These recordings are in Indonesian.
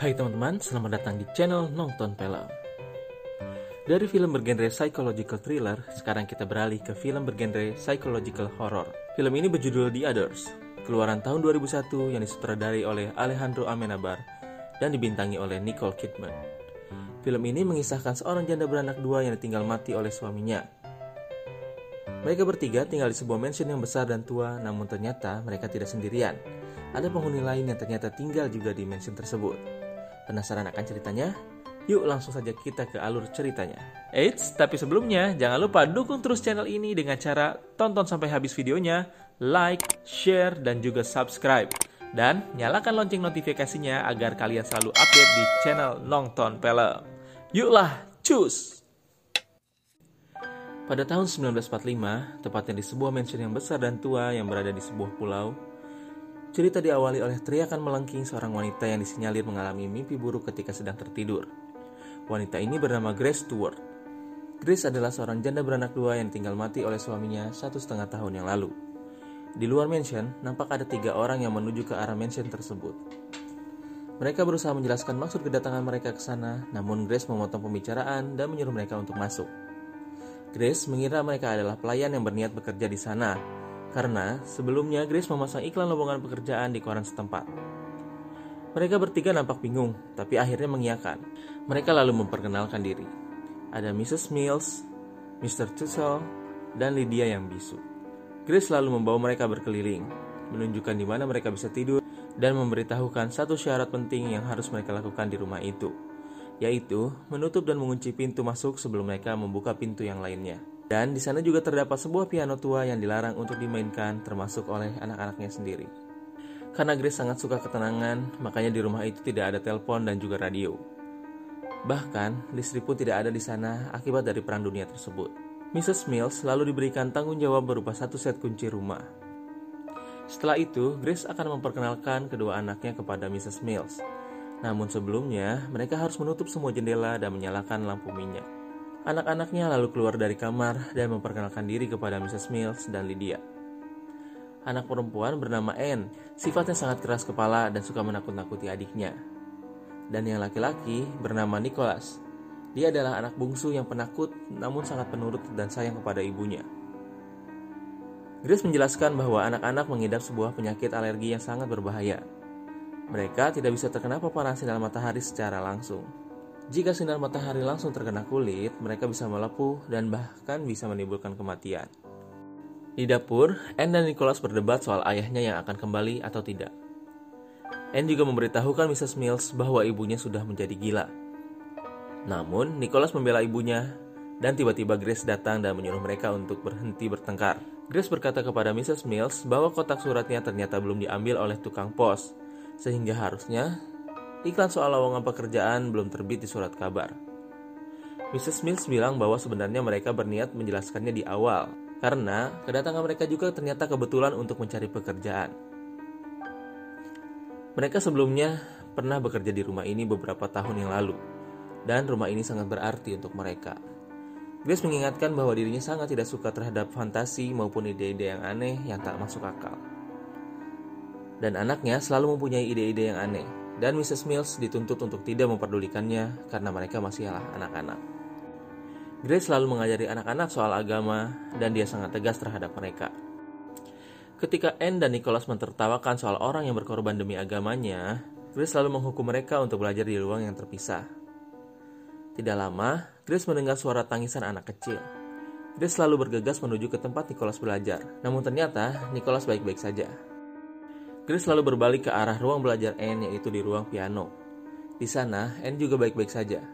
Hai teman-teman, selamat datang di channel Nonton Film. Dari film bergenre psychological thriller, sekarang kita beralih ke film bergenre psychological horror. Film ini berjudul The Others, keluaran tahun 2001 yang disutradarai oleh Alejandro Amenabar dan dibintangi oleh Nicole Kidman. Film ini mengisahkan seorang janda beranak dua yang ditinggal mati oleh suaminya. Mereka bertiga tinggal di sebuah mansion yang besar dan tua, namun ternyata mereka tidak sendirian. Ada penghuni lain yang ternyata tinggal juga di mansion tersebut. Penasaran akan ceritanya? Yuk langsung saja kita ke alur ceritanya. Eits, tapi sebelumnya jangan lupa dukung terus channel ini dengan cara tonton sampai habis videonya, like, share, dan juga subscribe. Dan nyalakan lonceng notifikasinya agar kalian selalu update di channel Nonton Film. Yuklah, cus! Pada tahun 1945, tepatnya di sebuah mansion yang besar dan tua yang berada di sebuah pulau, cerita diawali oleh teriakan melengking seorang wanita yang disinyalir mengalami mimpi buruk ketika sedang tertidur. Wanita ini bernama Grace Stewart. Grace adalah seorang janda beranak dua yang tinggal mati oleh suaminya satu setengah tahun yang lalu. Di luar mansion, nampak ada tiga orang yang menuju ke arah mansion tersebut. Mereka berusaha menjelaskan maksud kedatangan mereka ke sana, namun Grace memotong pembicaraan dan menyuruh mereka untuk masuk. Grace mengira mereka adalah pelayan yang berniat bekerja di sana, karena sebelumnya Grace memasang iklan lowongan pekerjaan di koran setempat. Mereka bertiga nampak bingung, tapi akhirnya mengiyakan. Mereka lalu memperkenalkan diri. Ada Mrs. Mills, Mr. Tussle, dan Lydia yang bisu. Grace lalu membawa mereka berkeliling, menunjukkan di mana mereka bisa tidur, dan memberitahukan satu syarat penting yang harus mereka lakukan di rumah itu, yaitu menutup dan mengunci pintu masuk sebelum mereka membuka pintu yang lainnya. Dan di sana juga terdapat sebuah piano tua yang dilarang untuk dimainkan termasuk oleh anak-anaknya sendiri. Karena Grace sangat suka ketenangan, makanya di rumah itu tidak ada telepon dan juga radio. Bahkan, listrik pun tidak ada di sana akibat dari perang dunia tersebut. Mrs. Mills lalu diberikan tanggung jawab berupa satu set kunci rumah. Setelah itu, Grace akan memperkenalkan kedua anaknya kepada Mrs. Mills. Namun sebelumnya, mereka harus menutup semua jendela dan menyalakan lampu minyak. Anak-anaknya lalu keluar dari kamar dan memperkenalkan diri kepada Mrs. Mills dan Lydia. Anak perempuan bernama Anne, sifatnya sangat keras kepala dan suka menakut-nakuti adiknya. Dan yang laki-laki bernama Nicholas. Dia adalah anak bungsu yang penakut namun sangat penurut dan sayang kepada ibunya. Grace menjelaskan bahwa anak-anak mengidap sebuah penyakit alergi yang sangat berbahaya. Mereka tidak bisa terkena paparan sinar matahari secara langsung, jika sinar matahari langsung terkena kulit, mereka bisa melepuh dan bahkan bisa menimbulkan kematian. Di dapur, Anne dan Nicholas berdebat soal ayahnya yang akan kembali atau tidak. Anne juga memberitahukan Mrs. Mills bahwa ibunya sudah menjadi gila. Namun, Nicholas membela ibunya dan tiba-tiba Grace datang dan menyuruh mereka untuk berhenti bertengkar. Grace berkata kepada Mrs. Mills bahwa kotak suratnya ternyata belum diambil oleh tukang pos, sehingga harusnya iklan soal lowongan pekerjaan belum terbit di surat kabar. Mrs. Mills bilang bahwa sebenarnya mereka berniat menjelaskannya di awal, karena kedatangan mereka juga ternyata kebetulan untuk mencari pekerjaan. Mereka sebelumnya pernah bekerja di rumah ini beberapa tahun yang lalu, dan rumah ini sangat berarti untuk mereka. Grace mengingatkan bahwa dirinya sangat tidak suka terhadap fantasi maupun ide-ide yang aneh yang tak masuk akal. Dan anaknya selalu mempunyai ide-ide yang aneh, dan Mrs. Mills dituntut untuk tidak memperdulikannya karena mereka masihlah anak-anak. Grace selalu mengajari anak-anak soal agama dan dia sangat tegas terhadap mereka. Ketika Anne dan Nicholas mentertawakan soal orang yang berkorban demi agamanya, Grace selalu menghukum mereka untuk belajar di ruang yang terpisah. Tidak lama, Grace mendengar suara tangisan anak kecil. Grace selalu bergegas menuju ke tempat Nicholas belajar, namun ternyata Nicholas baik-baik saja. Grace selalu berbalik ke arah ruang belajar Anne yaitu di ruang piano. Di sana, Anne juga baik-baik saja.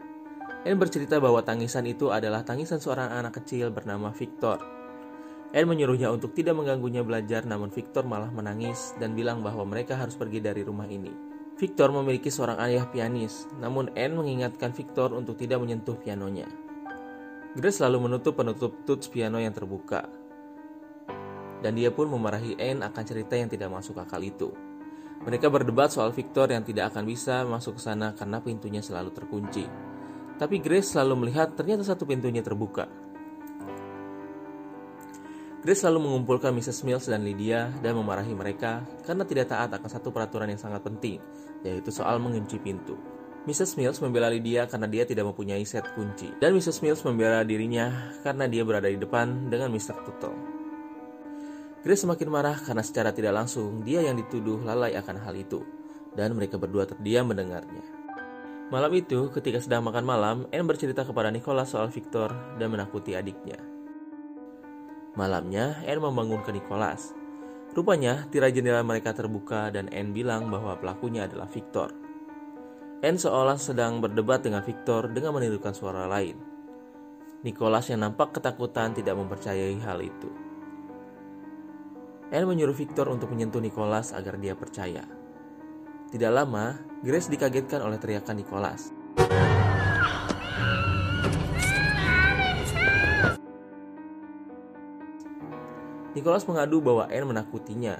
Anne bercerita bahwa tangisan itu adalah tangisan seorang anak kecil bernama Victor. Anne menyuruhnya untuk tidak mengganggunya belajar namun Victor malah menangis dan bilang bahwa mereka harus pergi dari rumah ini. Victor memiliki seorang ayah pianis, namun Anne mengingatkan Victor untuk tidak menyentuh pianonya. Grace selalu menutup penutup tuts piano yang terbuka, dan dia pun memarahi Anne akan cerita yang tidak masuk akal itu. Mereka berdebat soal Victor yang tidak akan bisa masuk ke sana karena pintunya selalu terkunci. Tapi Grace selalu melihat ternyata satu pintunya terbuka. Grace selalu mengumpulkan Mrs. Mills dan Lydia dan memarahi mereka karena tidak taat akan satu peraturan yang sangat penting, yaitu soal mengunci pintu. Mrs. Mills membela Lydia karena dia tidak mempunyai set kunci. Dan Mrs. Mills membela dirinya karena dia berada di depan dengan Mr. Tuttle. Grace semakin marah karena secara tidak langsung dia yang dituduh lalai akan hal itu. Dan mereka berdua terdiam mendengarnya. Malam itu, ketika sedang makan malam, Anne bercerita kepada Nicholas soal Victor dan menakuti adiknya. Malamnya, Anne membangunkan Nicholas. Rupanya, tirai jendela mereka terbuka dan Anne bilang bahwa pelakunya adalah Victor. Anne seolah sedang berdebat dengan Victor dengan menirukan suara lain. Nicholas yang nampak ketakutan tidak mempercayai hal itu. Anne menyuruh Victor untuk menyentuh Nicholas agar dia percaya. Tidak lama, Grace dikagetkan oleh teriakan Nicholas. Nicholas mengadu bahwa Anne menakutinya,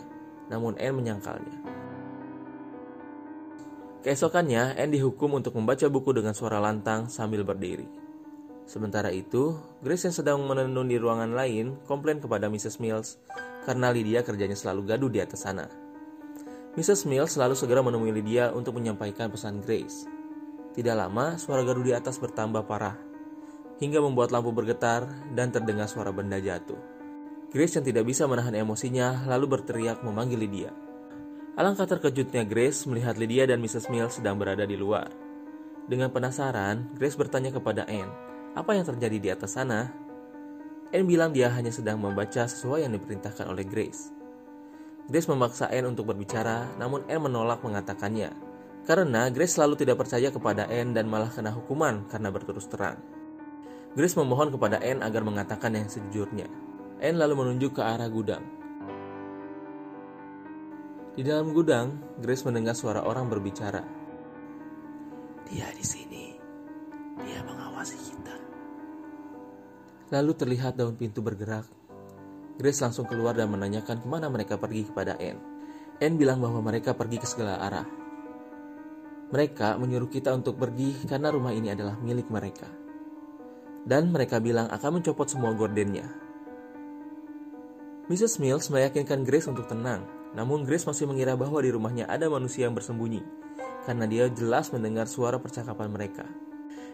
namun Anne menyangkalnya. Keesokannya, Anne dihukum untuk membaca buku dengan suara lantang sambil berdiri. Sementara itu, Grace yang sedang menenun di ruangan lain komplain kepada Mrs. Mills karena Lydia kerjanya selalu gaduh di atas sana. Mrs. Mills selalu segera menemui Lydia untuk menyampaikan pesan Grace. Tidak lama, suara gaduh di atas bertambah parah, hingga membuat lampu bergetar dan terdengar suara benda jatuh. Grace yang tidak bisa menahan emosinya lalu berteriak memanggil Lydia. Alangkah terkejutnya Grace melihat Lydia dan Mrs. Mills sedang berada di luar. Dengan penasaran, Grace bertanya kepada Anne, apa yang terjadi di atas sana? Anne bilang dia hanya sedang membaca sesuai yang diperintahkan oleh Grace. Grace memaksa Anne untuk berbicara, namun Anne menolak mengatakannya. Karena Grace selalu tidak percaya kepada Anne dan malah kena hukuman karena berterus terang. Grace memohon kepada Anne agar mengatakan yang sejujurnya. Anne lalu menunjuk ke arah gudang. Di dalam gudang, Grace mendengar suara orang berbicara. Dia di sini. Dia mengawasi kita. Lalu terlihat daun pintu bergerak. Grace langsung keluar dan menanyakan ke mana mereka pergi kepada Anne. Anne bilang bahwa mereka pergi ke segala arah. Mereka menyuruh kita untuk pergi karena rumah ini adalah milik mereka. Dan mereka bilang akan mencopot semua gordennya. Mrs. Mills meyakinkan Grace untuk tenang namun Grace masih mengira bahwa di rumahnya ada manusia yang bersembunyi, karena dia jelas mendengar suara percakapan mereka.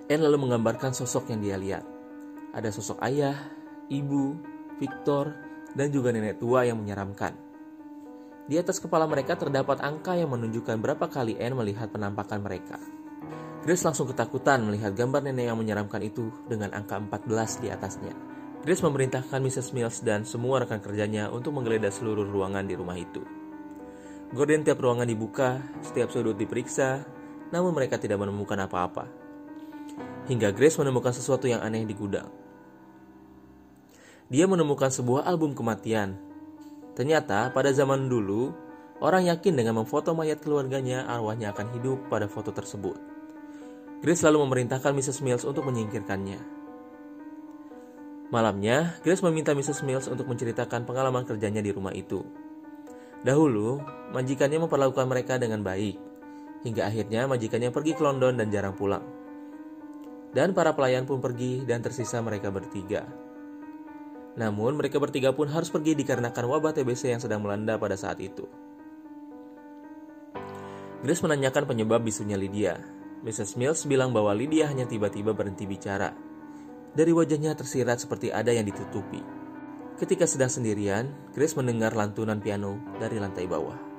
Anne lalu menggambarkan sosok yang dia lihat. Ada sosok ayah, ibu, Victor, dan juga nenek tua yang menyeramkan. Di atas kepala mereka terdapat angka yang menunjukkan berapa kali Anne melihat penampakan mereka. Grace langsung ketakutan melihat gambar nenek yang menyeramkan itu dengan angka 14 di atasnya. Grace memerintahkan Mrs. Mills dan semua rekan kerjanya untuk menggeledah seluruh ruangan di rumah itu. Gorden tiap ruangan dibuka, setiap sudut diperiksa, namun mereka tidak menemukan apa-apa. Hingga Grace menemukan sesuatu yang aneh di gudang. Dia menemukan sebuah album kematian. Ternyata pada zaman dulu, orang yakin dengan memfoto mayat keluarganya, arwahnya akan hidup pada foto tersebut. Grace lalu memerintahkan Mrs. Mills untuk menyingkirkannya. Malamnya, Grace meminta Mrs. Mills untuk menceritakan pengalaman kerjanya di rumah itu. Dahulu, majikannya memperlakukan mereka dengan baik, hingga akhirnya majikannya pergi ke London dan jarang pulang. Dan para pelayan pun pergi dan tersisa mereka bertiga. Namun, mereka bertiga pun harus pergi dikarenakan wabah TBC yang sedang melanda pada saat itu. Grace menanyakan penyebab bisunya Lydia. Mrs. Mills bilang bahwa Lydia hanya tiba-tiba berhenti bicara dari wajahnya tersirat seperti ada yang ditutupi. Ketika sedang sendirian, Grace mendengar lantunan piano dari lantai bawah.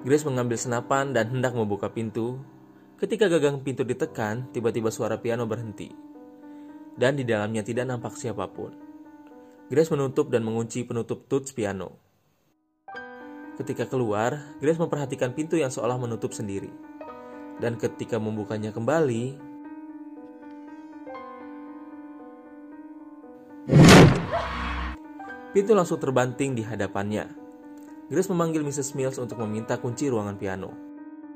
Grace mengambil senapan dan hendak membuka pintu. Ketika gagang pintu ditekan, tiba-tiba suara piano berhenti. Dan di dalamnya tidak nampak siapa pun. Grace menutup dan mengunci penutup tuts piano. Ketika keluar, Grace memperhatikan pintu yang seolah menutup sendiri. Dan ketika membukanya kembali, pintu langsung terbanting di hadapannya. Grace memanggil Mrs. Mills untuk meminta kunci ruangan piano.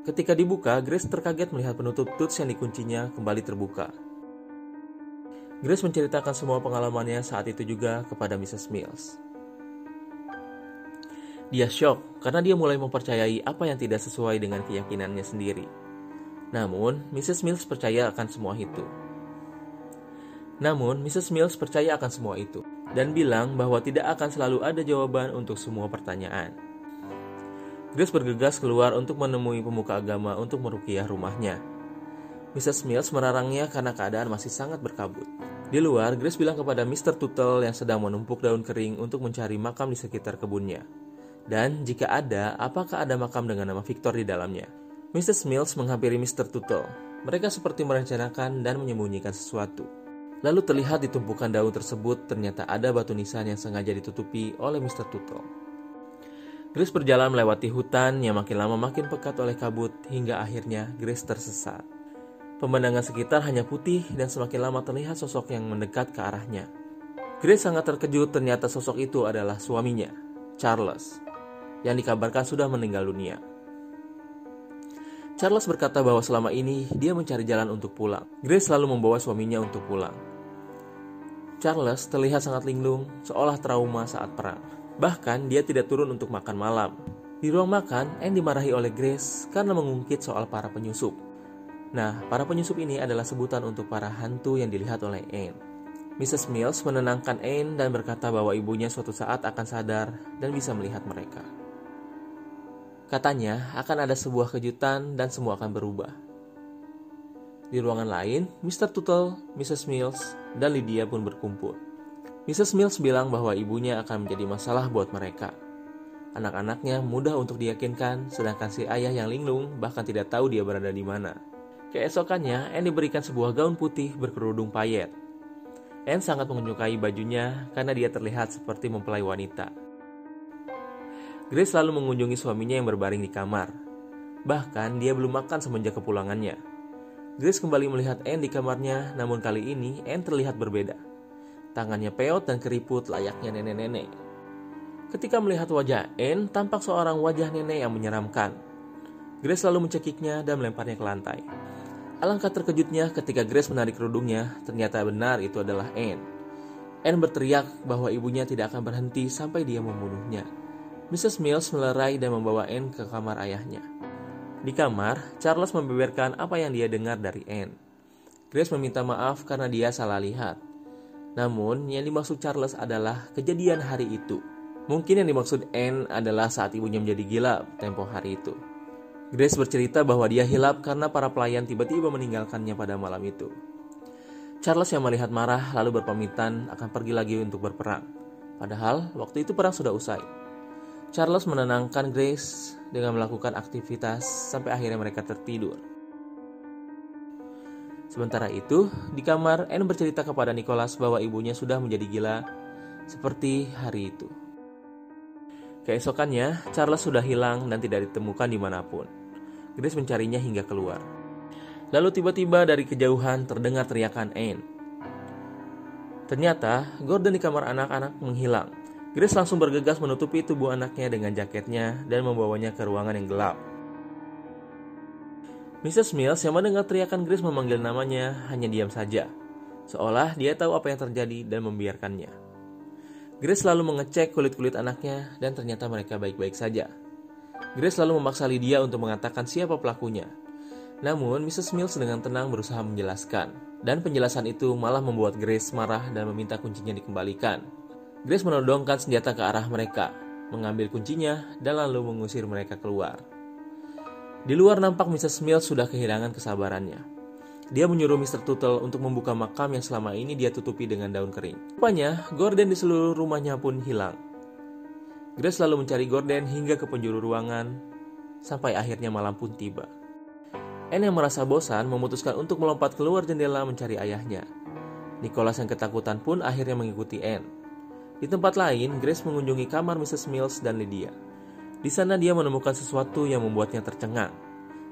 Ketika dibuka, Grace terkaget melihat penutup tuts yang dikuncinya kembali terbuka. Grace menceritakan semua pengalamannya saat itu juga kepada Mrs. Mills. Dia shock karena dia mulai mempercayai apa yang tidak sesuai dengan keyakinannya sendiri. Namun, Mrs. Mills percaya akan semua itu. Namun, Mrs. Mills percaya akan semua itu. Dan bilang bahwa tidak akan selalu ada jawaban untuk semua pertanyaan. Grace bergegas keluar untuk menemui pemuka agama untuk merukiah rumahnya. Mrs. Mills merarangnya karena keadaan masih sangat berkabut. Di luar, Grace bilang kepada Mr. Tuttle yang sedang menumpuk daun kering untuk mencari makam di sekitar kebunnya. Dan jika ada, apakah ada makam dengan nama Victor di dalamnya? Mrs. Mills menghampiri Mr. Tuttle. Mereka seperti merencanakan dan menyembunyikan sesuatu. Lalu terlihat di tumpukan daun tersebut ternyata ada batu nisan yang sengaja ditutupi oleh Mr. Tuttle. Grace berjalan melewati hutan yang makin lama makin pekat oleh kabut hingga akhirnya Grace tersesat. Pemandangan sekitar hanya putih dan semakin lama terlihat sosok yang mendekat ke arahnya. Grace sangat terkejut ternyata sosok itu adalah suaminya, Charles, yang dikabarkan sudah meninggal dunia. Charles berkata bahwa selama ini dia mencari jalan untuk pulang. Grace selalu membawa suaminya untuk pulang. Charles terlihat sangat linglung, seolah trauma saat perang. Bahkan dia tidak turun untuk makan malam. Di ruang makan, Anne dimarahi oleh Grace karena mengungkit soal para penyusup. Nah, para penyusup ini adalah sebutan untuk para hantu yang dilihat oleh Anne. Mrs. Mills menenangkan Anne dan berkata bahwa ibunya suatu saat akan sadar dan bisa melihat mereka. Katanya akan ada sebuah kejutan dan semua akan berubah. Di ruangan lain, Mr. Tuttle, Mrs. Mills, dan Lydia pun berkumpul. Mrs. Mills bilang bahwa ibunya akan menjadi masalah buat mereka. Anak-anaknya mudah untuk diyakinkan, sedangkan si ayah yang linglung bahkan tidak tahu dia berada di mana. Keesokannya, Anne diberikan sebuah gaun putih berkerudung payet. Anne sangat menyukai bajunya karena dia terlihat seperti mempelai wanita. Grace selalu mengunjungi suaminya yang berbaring di kamar. Bahkan dia belum makan semenjak kepulangannya. Grace kembali melihat Anne di kamarnya, namun kali ini Anne terlihat berbeda. Tangannya peot dan keriput layaknya nenek-nenek. Ketika melihat wajah Anne, tampak seorang wajah nenek yang menyeramkan. Grace lalu mencekiknya dan melemparnya ke lantai. Alangkah terkejutnya ketika Grace menarik kerudungnya, ternyata benar itu adalah Anne. Anne berteriak bahwa ibunya tidak akan berhenti sampai dia membunuhnya. Mrs. Mills melerai dan membawa Anne ke kamar ayahnya. Di kamar, Charles membeberkan apa yang dia dengar dari Anne. Grace meminta maaf karena dia salah lihat. Namun, yang dimaksud Charles adalah kejadian hari itu. Mungkin yang dimaksud Anne adalah saat ibunya menjadi gila tempo hari itu. Grace bercerita bahwa dia hilap karena para pelayan tiba-tiba meninggalkannya pada malam itu. Charles yang melihat marah lalu berpamitan akan pergi lagi untuk berperang. Padahal waktu itu perang sudah usai. Charles menenangkan Grace dengan melakukan aktivitas sampai akhirnya mereka tertidur. Sementara itu, di kamar, Anne bercerita kepada Nicholas bahwa ibunya sudah menjadi gila seperti hari itu. Keesokannya, Charles sudah hilang dan tidak ditemukan di mana pun. Grace mencarinya hingga keluar. Lalu tiba-tiba dari kejauhan terdengar teriakan Anne. Ternyata, Gordon di kamar anak-anak menghilang Grace langsung bergegas menutupi tubuh anaknya dengan jaketnya dan membawanya ke ruangan yang gelap. Mrs. Mills yang mendengar teriakan Grace memanggil namanya hanya diam saja, seolah dia tahu apa yang terjadi dan membiarkannya. Grace selalu mengecek kulit-kulit anaknya dan ternyata mereka baik-baik saja. Grace selalu memaksa Lydia untuk mengatakan siapa pelakunya. Namun, Mrs. Mills dengan tenang berusaha menjelaskan, dan penjelasan itu malah membuat Grace marah dan meminta kuncinya dikembalikan. Grace menodongkan senjata ke arah mereka, mengambil kuncinya, dan lalu mengusir mereka keluar. Di luar nampak Mrs. Mills sudah kehilangan kesabarannya. Dia menyuruh Mr. Tuttle untuk membuka makam yang selama ini dia tutupi dengan daun kering. Rupanya, Gordon di seluruh rumahnya pun hilang. Grace lalu mencari Gordon hingga ke penjuru ruangan, sampai akhirnya malam pun tiba. Anne yang merasa bosan memutuskan untuk melompat keluar jendela mencari ayahnya. Nicholas yang ketakutan pun akhirnya mengikuti Anne. Di tempat lain, Grace mengunjungi kamar Mrs. Mills dan Lydia. Di sana dia menemukan sesuatu yang membuatnya tercengang,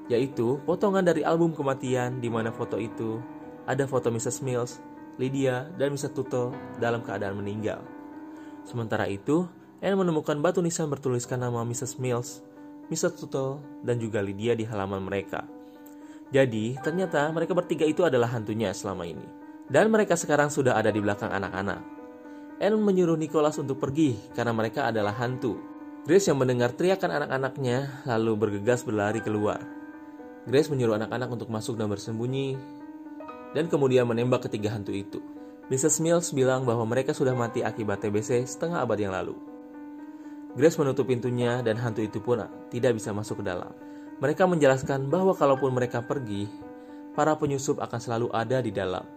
yaitu potongan dari album kematian di mana foto itu ada foto Mrs. Mills, Lydia, dan Mr. Tuttle dalam keadaan meninggal. Sementara itu, Anne menemukan batu nisan bertuliskan nama Mrs. Mills, Mr. Tuttle, dan juga Lydia di halaman mereka. Jadi, ternyata mereka bertiga itu adalah hantunya selama ini. Dan mereka sekarang sudah ada di belakang anak-anak. Anne menyuruh Nicholas untuk pergi karena mereka adalah hantu. Grace yang mendengar teriakan anak-anaknya lalu bergegas berlari keluar. Grace menyuruh anak-anak untuk masuk dan bersembunyi dan kemudian menembak ketiga hantu itu. Mrs. Mills bilang bahwa mereka sudah mati akibat TBC setengah abad yang lalu. Grace menutup pintunya dan hantu itu pun tidak bisa masuk ke dalam. Mereka menjelaskan bahwa kalaupun mereka pergi, para penyusup akan selalu ada di dalam.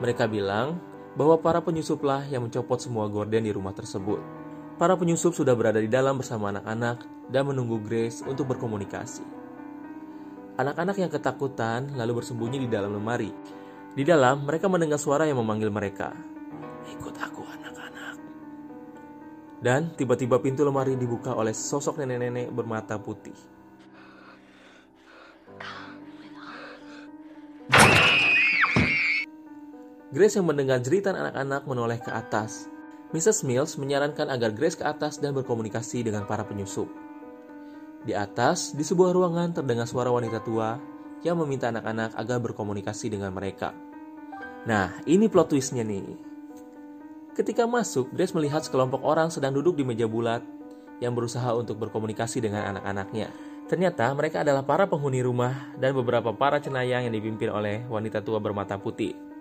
Mereka bilang bahwa para penyusuplah yang mencopot semua gorden di rumah tersebut. Para penyusup sudah berada di dalam bersama anak-anak dan menunggu Grace untuk berkomunikasi. Anak-anak yang ketakutan lalu bersembunyi di dalam lemari. Di dalam, mereka mendengar suara yang memanggil mereka. Ikut aku anak-anak. Dan tiba-tiba pintu lemari dibuka oleh sosok nenek-nenek bermata putih. Grace yang mendengar jeritan anak-anak menoleh ke atas. Mrs. Mills menyarankan agar Grace ke atas dan berkomunikasi dengan para penyusup. Di atas, di sebuah ruangan terdengar suara wanita tua yang meminta anak-anak agar berkomunikasi dengan mereka. Nah, ini plot twistnya nih. Ketika masuk, Grace melihat sekelompok orang sedang duduk di meja bulat yang berusaha untuk berkomunikasi dengan anak-anaknya. Ternyata mereka adalah para penghuni rumah dan beberapa para cenayang yang dipimpin oleh wanita tua bermata putih.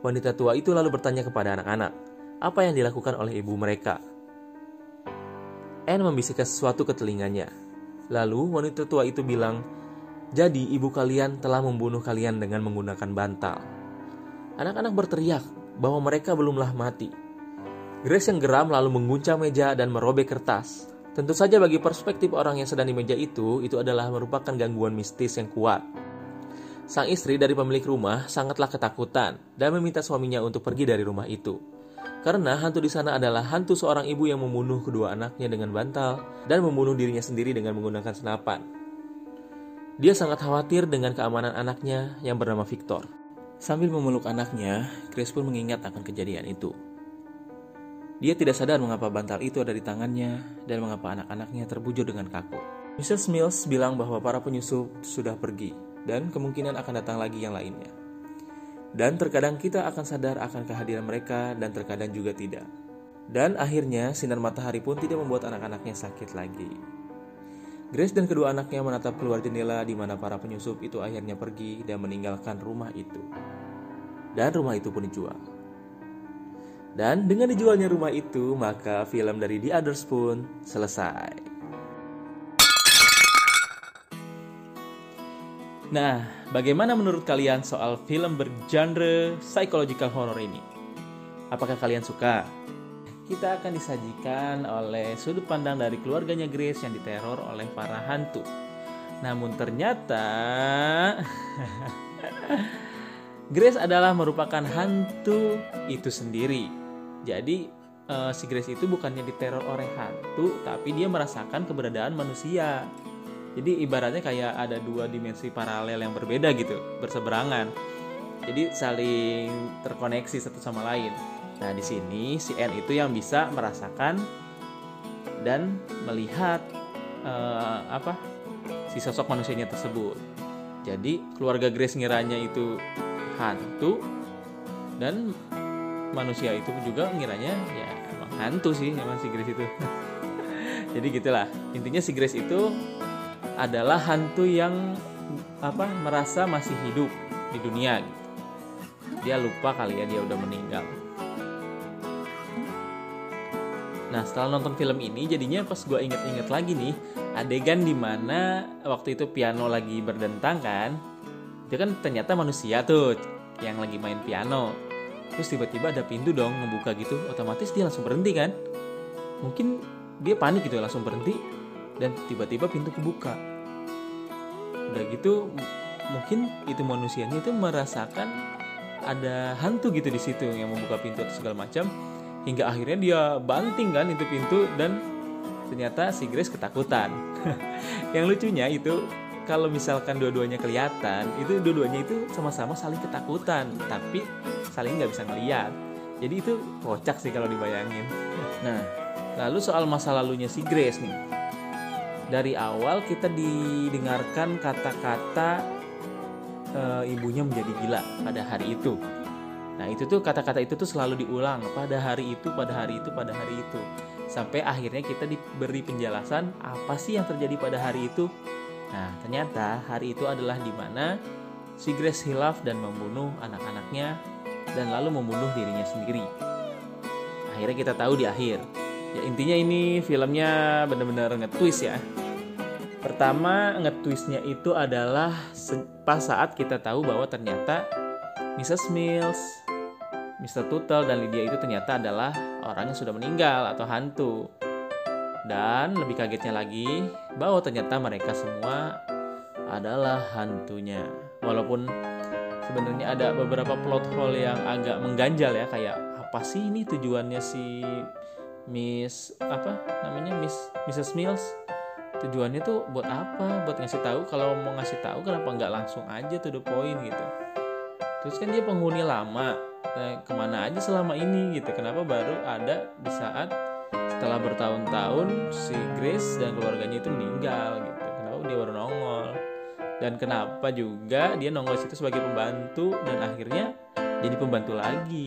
Wanita tua itu lalu bertanya kepada anak-anak, apa yang dilakukan oleh ibu mereka. Anne membisikkan sesuatu ke telinganya. Lalu wanita tua itu bilang, jadi ibu kalian telah membunuh kalian dengan menggunakan bantal. Anak-anak berteriak bahwa mereka belumlah mati. Grace yang geram lalu mengguncang meja dan merobek kertas. Tentu saja bagi perspektif orang yang sedang di meja itu, itu adalah merupakan gangguan mistis yang kuat. Sang istri dari pemilik rumah sangatlah ketakutan dan meminta suaminya untuk pergi dari rumah itu. Karena hantu di sana adalah hantu seorang ibu yang membunuh kedua anaknya dengan bantal dan membunuh dirinya sendiri dengan menggunakan senapan. Dia sangat khawatir dengan keamanan anaknya yang bernama Victor. Sambil memeluk anaknya, Chris pun mengingat akan kejadian itu. Dia tidak sadar mengapa bantal itu ada di tangannya dan mengapa anak-anaknya terbujur dengan kaku. Mrs. Mills bilang bahwa para penyusup sudah pergi dan kemungkinan akan datang lagi yang lainnya. Dan terkadang kita akan sadar akan kehadiran mereka dan terkadang juga tidak. Dan akhirnya sinar matahari pun tidak membuat anak-anaknya sakit lagi. Grace dan kedua anaknya menatap keluar jendela di mana para penyusup itu akhirnya pergi dan meninggalkan rumah itu. Dan rumah itu pun dijual. Dan dengan dijualnya rumah itu, maka film dari The Others pun selesai. Nah, bagaimana menurut kalian soal film bergenre psychological horror ini? Apakah kalian suka? Kita akan disajikan oleh sudut pandang dari keluarganya Grace yang diteror oleh para hantu. Namun ternyata Grace adalah merupakan hantu itu sendiri. Jadi uh, si Grace itu bukannya diteror oleh hantu, tapi dia merasakan keberadaan manusia. Jadi ibaratnya kayak ada dua dimensi paralel yang berbeda gitu, berseberangan. Jadi saling terkoneksi satu sama lain. Nah, di sini si N itu yang bisa merasakan dan melihat uh, apa si sosok manusianya tersebut. Jadi keluarga Grace ngiranya itu hantu dan manusia itu juga ngiranya ya emang hantu sih emang si Grace itu. Jadi gitulah intinya si Grace itu adalah hantu yang apa merasa masih hidup di dunia gitu. Dia lupa kali ya dia udah meninggal. Nah setelah nonton film ini jadinya pas gue inget-inget lagi nih adegan di mana waktu itu piano lagi berdentang kan itu kan ternyata manusia tuh yang lagi main piano terus tiba-tiba ada pintu dong ngebuka gitu otomatis dia langsung berhenti kan mungkin dia panik gitu langsung berhenti dan tiba-tiba pintu kebuka udah gitu mungkin itu manusianya itu merasakan ada hantu gitu di situ yang membuka pintu atau segala macam. Hingga akhirnya dia banting kan itu pintu dan ternyata si Grace ketakutan. Yang lucunya itu kalau misalkan dua-duanya kelihatan itu dua-duanya itu sama-sama saling ketakutan tapi saling nggak bisa ngeliat. Jadi itu kocak sih kalau dibayangin. Nah lalu soal masa lalunya si Grace nih dari awal kita didengarkan kata-kata e, ibunya menjadi gila pada hari itu. Nah itu tuh kata-kata itu tuh selalu diulang pada hari itu, pada hari itu, pada hari itu. Sampai akhirnya kita diberi penjelasan apa sih yang terjadi pada hari itu. Nah ternyata hari itu adalah di mana si Grace hilaf dan membunuh anak-anaknya dan lalu membunuh dirinya sendiri. Akhirnya kita tahu di akhir. Ya intinya ini filmnya benar-benar nge-twist ya. Pertama nge-twistnya itu adalah pas saat kita tahu bahwa ternyata Mrs. Mills, Mr. Tuttle dan Lydia itu ternyata adalah orang yang sudah meninggal atau hantu. Dan lebih kagetnya lagi bahwa ternyata mereka semua adalah hantunya. Walaupun sebenarnya ada beberapa plot hole yang agak mengganjal ya kayak apa sih ini tujuannya si Miss apa namanya Miss Mrs. Mills tujuannya tuh buat apa? Buat ngasih tahu kalau mau ngasih tahu kenapa nggak langsung aja tuh the point gitu. Terus kan dia penghuni lama. Nah, ke mana aja selama ini gitu. Kenapa baru ada di saat setelah bertahun-tahun si Grace dan keluarganya itu meninggal gitu. Kenapa dia baru nongol? Dan kenapa juga dia nongol situ sebagai pembantu dan akhirnya jadi pembantu lagi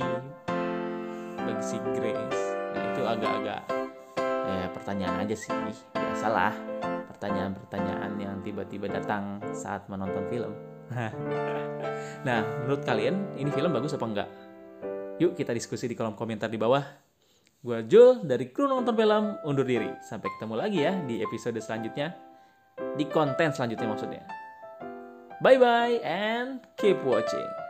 bagi si Grace. Nah itu agak-agak ya pertanyaan aja sih. Biasalah pertanyaan-pertanyaan yang tiba-tiba datang saat menonton film. nah, menurut kalian ini film bagus apa enggak? Yuk kita diskusi di kolom komentar di bawah. Gua Jul dari kru nonton film undur diri. Sampai ketemu lagi ya di episode selanjutnya. Di konten selanjutnya maksudnya. Bye bye and keep watching.